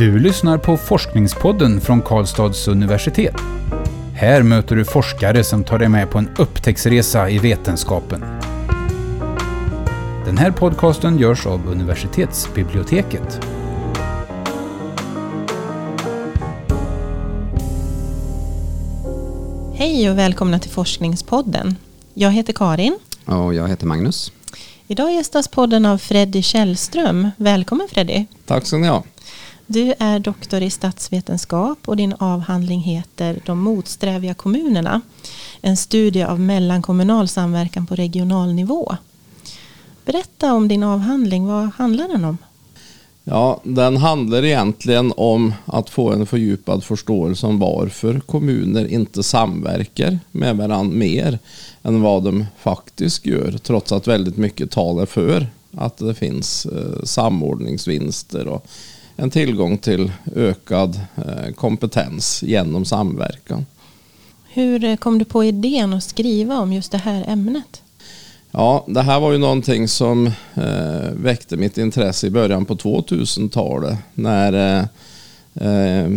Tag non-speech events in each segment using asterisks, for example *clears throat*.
Du lyssnar på Forskningspodden från Karlstads universitet. Här möter du forskare som tar dig med på en upptäcktsresa i vetenskapen. Den här podcasten görs av universitetsbiblioteket. Hej och välkomna till Forskningspodden. Jag heter Karin. Och jag heter Magnus. Idag gästas podden av Freddy Källström. Välkommen Freddy. Tack ska ni ha. Du är doktor i statsvetenskap och din avhandling heter De motsträviga kommunerna. En studie av mellankommunal samverkan på regional nivå. Berätta om din avhandling. Vad handlar den om? Ja, den handlar egentligen om att få en fördjupad förståelse om varför kommuner inte samverkar med varandra mer än vad de faktiskt gör. Trots att väldigt mycket talar för att det finns eh, samordningsvinster och en tillgång till ökad eh, kompetens genom samverkan. Hur eh, kom du på idén att skriva om just det här ämnet? Ja, det här var ju någonting som eh, väckte mitt intresse i början på 2000-talet när eh, eh,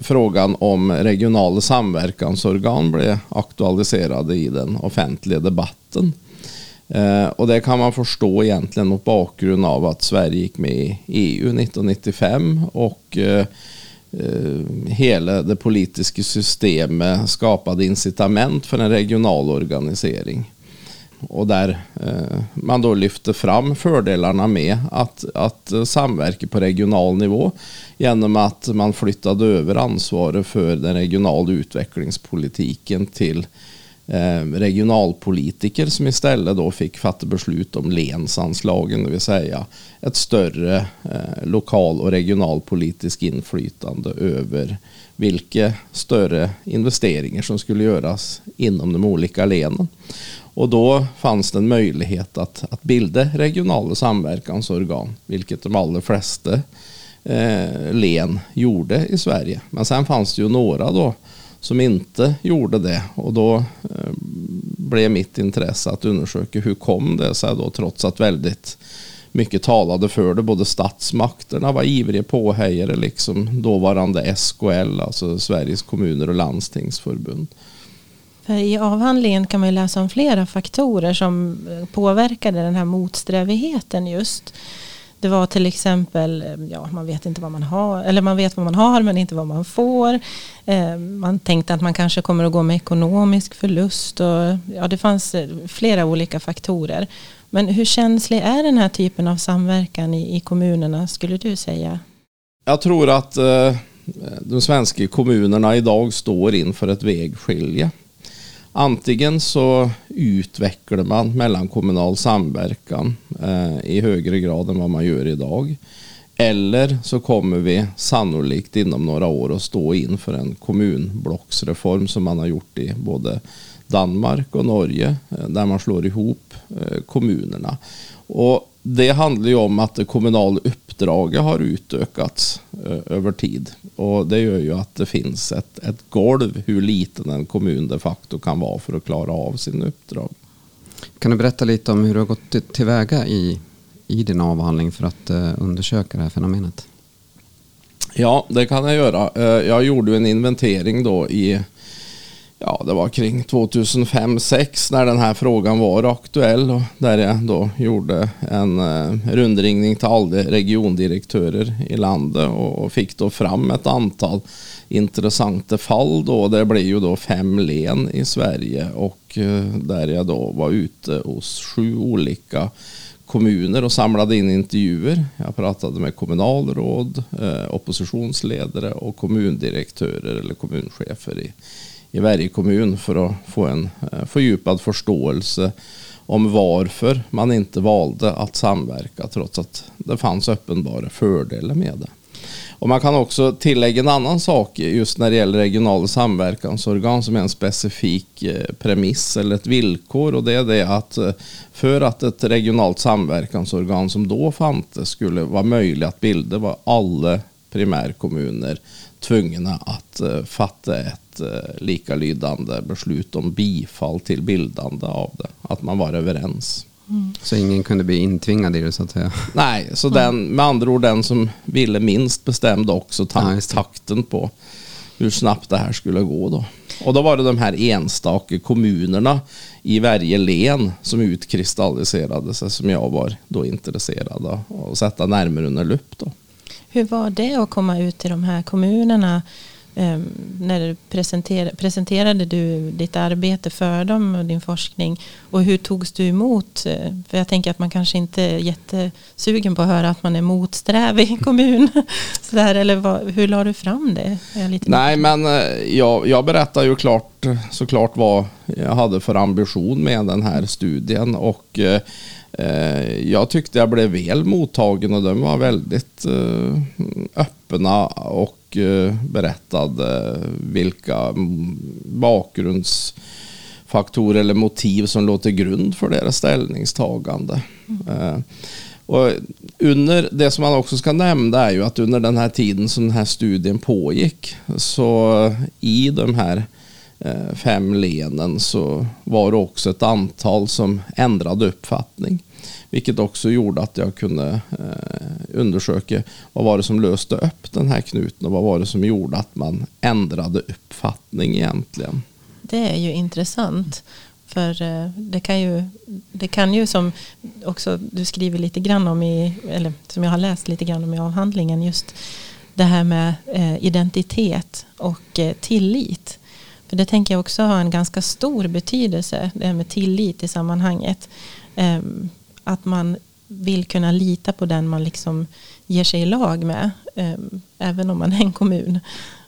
frågan om regionala samverkansorgan blev aktualiserade i den offentliga debatten. Eh, och det kan man förstå egentligen mot bakgrund av att Sverige gick med i EU 1995 och eh, eh, hela det politiska systemet skapade incitament för en regional organisering. Och där eh, man då lyfte fram fördelarna med att, att samverka på regional nivå genom att man flyttade över ansvaret för den regionala utvecklingspolitiken till Eh, Eh, regionalpolitiker som istället då fick fatta beslut om länsanslagen, det vill säga ett större eh, lokal och regionalpolitiskt inflytande över vilka större investeringar som skulle göras inom de olika länen. Och då fanns det en möjlighet att, att bilda regionala samverkansorgan, vilket de allra flesta eh, län gjorde i Sverige. Men sen fanns det ju några då som inte gjorde det. Och då eh, blev mitt intresse att undersöka hur kom det sig då trots att väldigt mycket talade för det. Både statsmakterna var ivriga påhejare, liksom dåvarande SKL, alltså Sveriges kommuner och landstingsförbund. För I avhandlingen kan man läsa om flera faktorer som eh, påverkade den här motsträvigheten just. Det var till exempel, eh, ja man vet inte vad man har, eller man vet vad man har men inte vad man får. Eh, man tänkte att man kanske kommer att gå med ekonomisk förlust och ja det fanns eh, flera olika faktorer. Men hur känslig är den här typen av samverkan i, i kommunerna skulle du säga? Jag tror att eh, de svenska kommunerna idag står inför ett vägskilje. Antingen så utvecklar man mellankommunal samverkan eh, i högre grad än vad man gör idag. Eller så kommer vi sannolikt inom några år att stå inför en kommunblocksreform som man har gjort i både Danmark och Norge eh, där man slår ihop eh, kommunerna. Och det handlar ju om att det kommunala uppdraget har utökats eh, över tid. Och det gör ju att det finns ett, ett golv hur liten en kommun de facto kan vara för att klara av sin uppdrag. Kan du berätta lite om hur du har gått tillväga i, i din avhandling för att uh, undersöka det här fenomenet? Ja, det kan jag göra. Uh, jag gjorde en inventering då i ja, det var kring 2005-2006 när den här frågan var aktuell och där jag då gjorde en eh, rundringning till alla regiondirektörer i landet och fick då fram ett antal intressanta fall då. Det blev ju då fem län i Sverige och eh, där jag då var ute hos sju olika kommuner och samlade in intervjuer. Jag pratade med kommunalråd, eh, oppositionsledare och kommundirektörer eller kommunchefer i i varje kommun för att få en eh, fördjupad förståelse om varför man inte valde att samverka trots att det fanns uppenbara fördelar med det. Och man kan också tillägga en annan sak just när det gäller regionala samverkansorgan som är en specifik eh, premiss eller ett villkor och det är det att eh, för att ett regionalt samverkansorgan som då fanns skulle vara möjligt att bilda var alla primärkommuner tvungna att fatta ett ett likalydande beslut om bifall till bildande av det. Att man var överens. Så ingen kunde bli intvingad i det så att säga. Nej, så den, med andra ord den som ville minst bestämde också ta- Ja, takten på hur snabbt det här skulle gå då. Och då var det de här enstaka kommunerna i varje län som utkristalliserade sig som jag var då intresserad av att sätta närmare under lupp då. Hur var det att komma ut till de här kommunerna? eh, när du presenter, presenterade du ditt arbete för dem och din forskning? Och hur togs du emot? För jag tänker att man kanske inte är jättesugen på att höra att man är motsträvig kommun. *laughs* Så där, eller vad, hur la du fram det? Nej, men eh, jag, jag berättar ju klart, såklart vad jag hade för ambition med den här studien och eh, Eh, jag tyckte jag blev väl mottagen och de var väldigt eh, öppna och eh, berättade vilka bakgrundsfaktorer eller motiv som låg till grund för deras ställningstagande. Och under, det som man också ska nämna är ju att under den här tiden som den här studien pågick så i de här eh, Eh, fem lenen så var det också ett antal som ändrade uppfattning. Vilket också gjorde att jag kunde eh, undersöka vad var det som löste upp den här knuten och vad var det som gjorde att man ändrade uppfattning egentligen. Det är ju intressant. För eh, det kan ju, det kan ju som också du skriver lite grann om i, eller som jag har läst lite grann om i avhandlingen, just det här med identitet och tillit. För det tänker jag också har en ganska stor betydelse, det här med tillit i sammanhanget. Ehm, att man vill kunna lita på den man liksom ger sig i lag med, ehm, även om man är en kommun.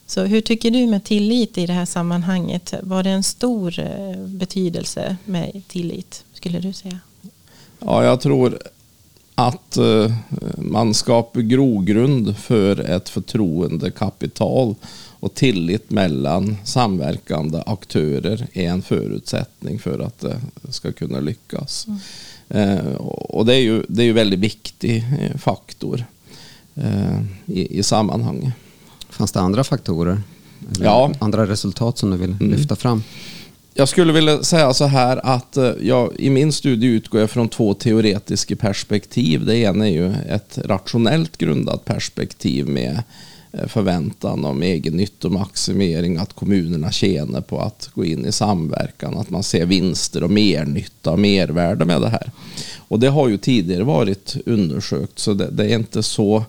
Så hur tycker du med tillit i det här sammanhanget? Var det en stor eh, betydelse med tillit, skulle du säga? Ja, jag tror att eh, man skapar grogrund för ett förtroendekapital och tillit mellan samverkande aktörer är en förutsättning för att det ska kunna lyckas. Eh, och det är ju, det är ju väldigt viktig eh, faktor eh, i, i sammanhanget. Fanns det andra faktorer? Ja. Andra resultat som du vill Mm. lyfta fram? Jag skulle vilja säga så här att jag, i min studie utgår jag från två teoretiska perspektiv. Det ena är ju ett rationellt grundat perspektiv med Eh, förväntan om egen nyttomaximering, att kommunerna tjänar på att gå in i samverkan, att man ser vinster och mernytta och mervärde med det här. Och det har ju tidigare varit undersökt så det, det är inte så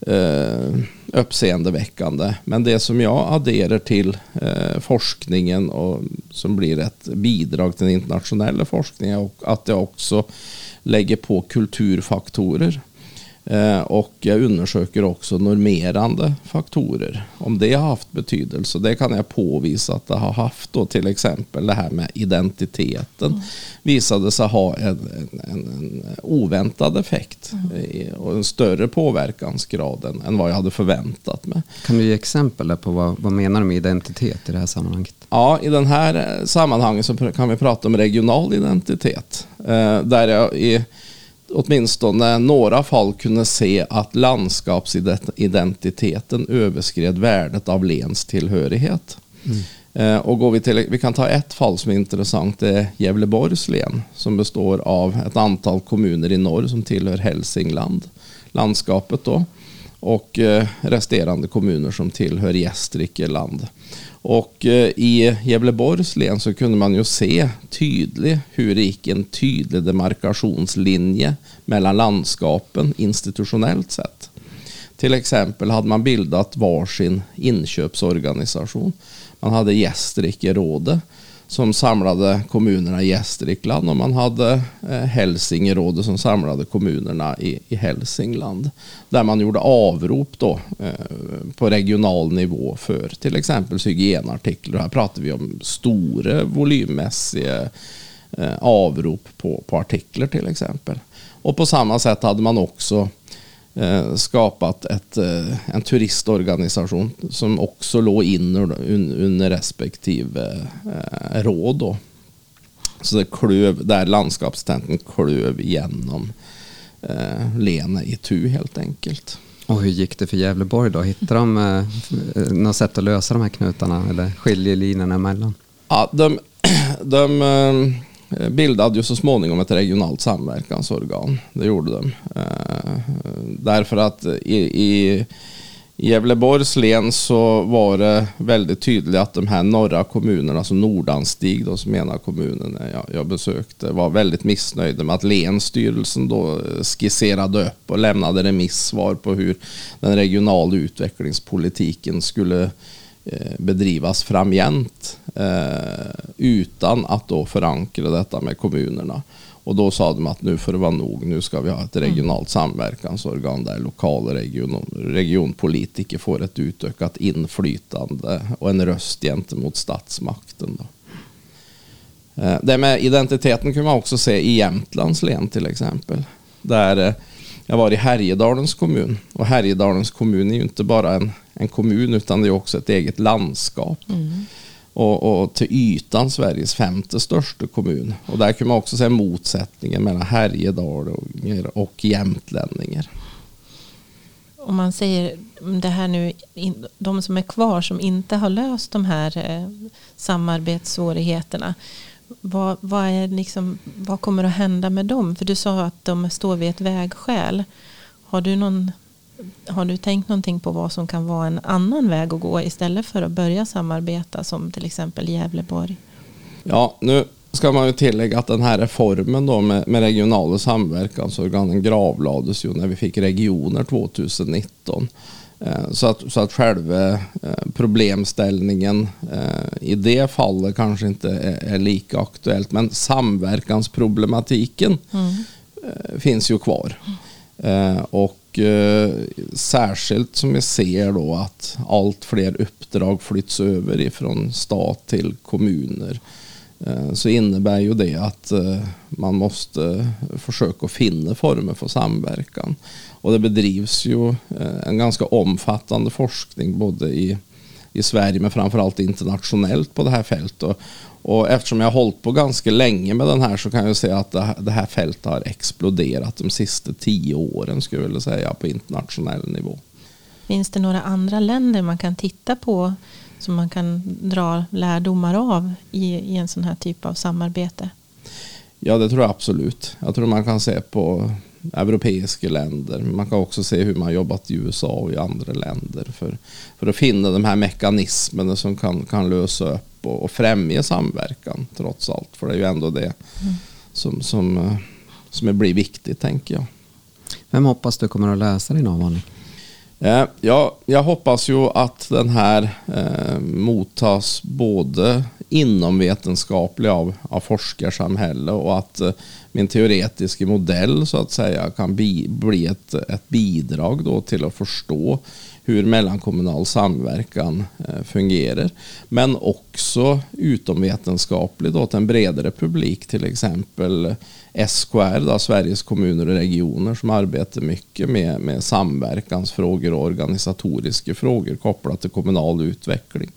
eh, uppseendeväckande. Men det som jag adderar till eh, forskningen och som blir ett bidrag till den internationella forskningen och att det också lägger på kulturfaktorer. Eh, och jag undersöker också normerande faktorer. Om det har haft betydelse. Det kan jag påvisa att det har haft då till exempel det här med identiteten. Visade sig ha en, en, en, oväntad effekt. eh, Och en större påverkansgrad än, än vad jag hade förväntat mig. Kan du ge exempel på vad, vad menar du med identitet i det här sammanhanget? Ja, i den här eh, sammanhanget så kan vi prata om regional identitet. Eh, där jag i åtminstone några fall kunde se att landskapsidentiteten överskred värdet av länstillhörighet. Eh, och går vi, till, vi kan ta ett fall som är intressant. Det är Gävleborgs län som består av ett antal kommuner i norr som tillhör Hälsingland, landskapet då. Och eh, resterande kommuner som tillhör Gästrikeland. Och eh, i Gävleborgs län så kunde man ju se tydligt hur det gick en tydlig demarkationslinje mellan landskapen institutionellt sett. Till exempel hade man bildat varsin inköpsorganisation. Man hade Gästrikerådet som samlade kommunerna i Gästrikland och man hade eh, Hälsingerådet som samlade kommunerna i, i Hälsingland. Där man gjorde avrop då, eh, på regional nivå för till exempel hygienartiklar. Här pratar vi om stora volymmässiga eh, avrop på, på artiklar till exempel. Och på samma sätt hade man också eh, skapat ett, eh, en turistorganisation som också låg in under, un- under respektive eh, råd. Då. Så det klöv, där landskapstenten klöv igenom eh, Lene i tu helt enkelt. Och hur gick det för Gävleborg då? Hittade de eh, något sätt att lösa de här knutarna eller skiljelinjerna emellan? Ja, de, *clears throat* de, eh, eh, Eh, bildade ju så småningom ett regionalt samverkansorgan. Det gjorde de. Eh, därför att i, i Gävleborgs län så var det väldigt tydligt att de här norra kommunerna, som Nordanstig då, som ena kommunen jag, jag besökte, var väldigt missnöjda med att länsstyrelsen då eh, skisserade upp och lämnade remissvar på hur den regionala utvecklingspolitiken skulle bedrivas framgent eh, utan att då förankra detta med kommunerna. Och då sa de att nu får det vara nog. Nu ska vi ha ett regionalt samverkansorgan där lokal och region, regionpolitiker får ett utökat inflytande och en röst gentemot statsmakten. Då. Eh, det med identiteten kan man också se i Jämtlands län till exempel. Där eh, jag var i Härjedalens kommun. Och Härjedalens kommun är ju inte bara en, en kommun utan det är också ett eget landskap. Mm och, och, till ytan Sveriges femte största kommun. Och där kan man också se motsättningen mellan härjedalingar och jämtlänningar. Om man säger det här nu, de som är kvar som inte har löst de här eh, samarbetssvårigheterna. Vad, vad, är liksom, vad kommer att hända med dem? För du sa att de står vid ett vägskäl. Har du någon har du tänkt någonting på vad som kan vara en annan väg att gå istället för att börja samarbeta som till exempel Gävleborg? Ja, nu ska man ju tillägga att den här reformen då med, med regionala samverkansorganen gravlades ju när vi fick regioner 2019. Eh, så att, så att själva eh, problemställningen eh, i det fallet kanske inte är, är lika aktuellt. Men samverkansproblematiken mm. finns ju kvar. Och Eh, särskilt som vi ser då att allt fler uppdrag flytts över ifrån stat till kommuner eh, så innebär ju det att eh, man måste försöka finna former för samverkan. Och det bedrivs ju eh, en ganska omfattande forskning både i, i Sverige men framförallt internationellt på det här fältet. Och eftersom jag har hållit på ganska länge med den här så kan jag säga att det här fältet har exploderat de sista tio åren skulle jag vilja säga på internationell nivå. Finns det några andra länder man kan titta på som man kan dra lärdomar av i, i en sån här typ av samarbete? Ja, det tror jag absolut. Jag tror man kan se på europeiska länder. Man kan också se hur man jobbat i USA och i andra länder för, för att finna de här mekanismerna som kan, kan lösa upp och, och främja samverkan trots allt. För det är ju ändå det mm. som, som, eh, som blir viktigt tänker jag. Vem hoppas du kommer att läsa din avhandling? Eh, ja, jag hoppas ju att den här eh, mottas både inomvetenskaplig av, av forskarsamhälle och att eh, min teoretiska modell så att säga kan bi, bli ett, ett bidrag då till att förstå hur mellankommunal samverkan eh, fungerar. Men också utomvetenskaplig då, till en bredare publik, till exempel SKR, då, Sveriges kommuner och regioner, som arbetar mycket med, med samverkansfrågor och organisatoriska frågor kopplat till kommunal utveckling.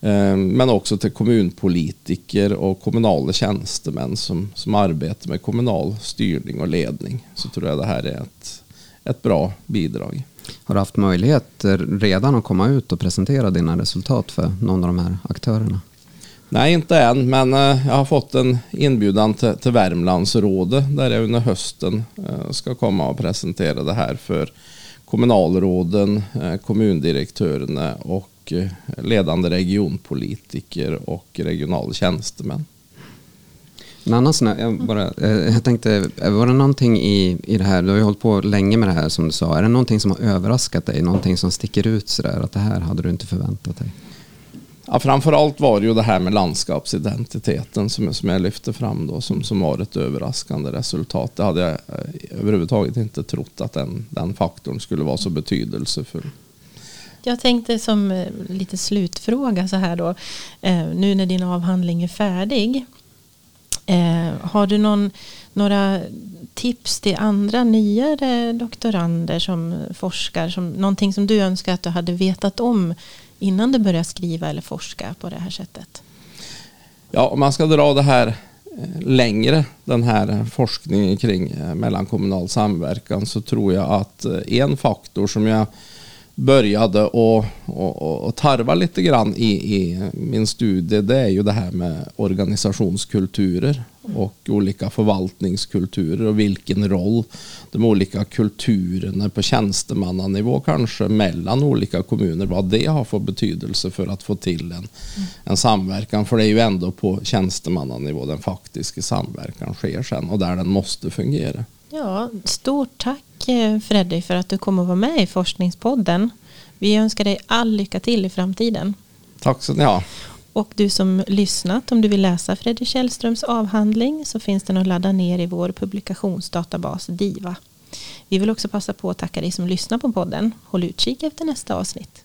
Eh, men också till kommunpolitiker och kommunala tjänstemän som, som arbetar med kommunal styrning och ledning. Så tror jag det här är ett, ett bra bidrag. Har du haft möjlighet redan att komma ut och presentera dina resultat för någon av de här aktörerna? Nej, inte än, men eh, jag har fått en inbjudan till, till Värmlandsrådet där jag under hösten eh, ska komma och presentera det här för kommunalråden, eh, kommundirektörerna och ledande regionpolitiker och regionala tjänstemän. En annan sån här, jag, bara, eh, jag tänkte, var det någonting i, i det här, du har ju hållit på länge med det här som du sa, är det någonting som har överraskat dig? Någonting som sticker ut sådär, att det här hade du inte förväntat dig? Ja, framförallt var det ju det här med landskapsidentiteten som, som jag lyfte fram då, som, som var ett överraskande resultat. Det hade jag eh, överhuvudtaget inte trott att den, den faktorn skulle vara så betydelsefull. Jag tänkte som eh, lite slutfråga så här då, eh, nu när din avhandling är färdig, eh, har du någon, några tips till andra nyare doktorander som forskar? Som, någonting som du önskar att du hade vetat om innan du började skriva eller forska på det här sättet? Ja, om man ska dra det här längre, den här forskningen kring mellankommunal samverkan, så tror jag att en faktor som jag började och, och, och tarva lite grann i, i, min studie det är ju det här med organisationskulturer och olika förvaltningskulturer och vilken roll de olika kulturerna på tjänstemannanivå kanske mellan olika kommuner, vad det har för betydelse för att få till en, en samverkan. För det är ju ändå på tjänstemannanivå den faktiska samverkan sker sen och där den måste fungera. Ja, stort tack eh, Freddy för att du kom och var med i Forskningspodden. Vi önskar dig all lycka till i framtiden. Tack så ha. Och du som lyssnat, om du vill läsa Freddy Källströms avhandling så finns den att ladda ner i vår publikationsdatabas DIVA. Vi vill också passa på att tacka dig som lyssnar på podden. Håll utkik efter nästa avsnitt.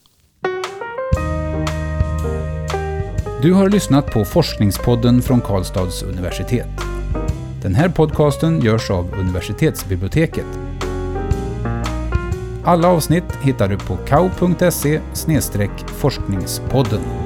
Du har lyssnat på Forskningspodden från Karlstads universitet. Den här podcasten görs av universitetsbiblioteket. Alla avsnitt hittar du på kau.se forskningspodden.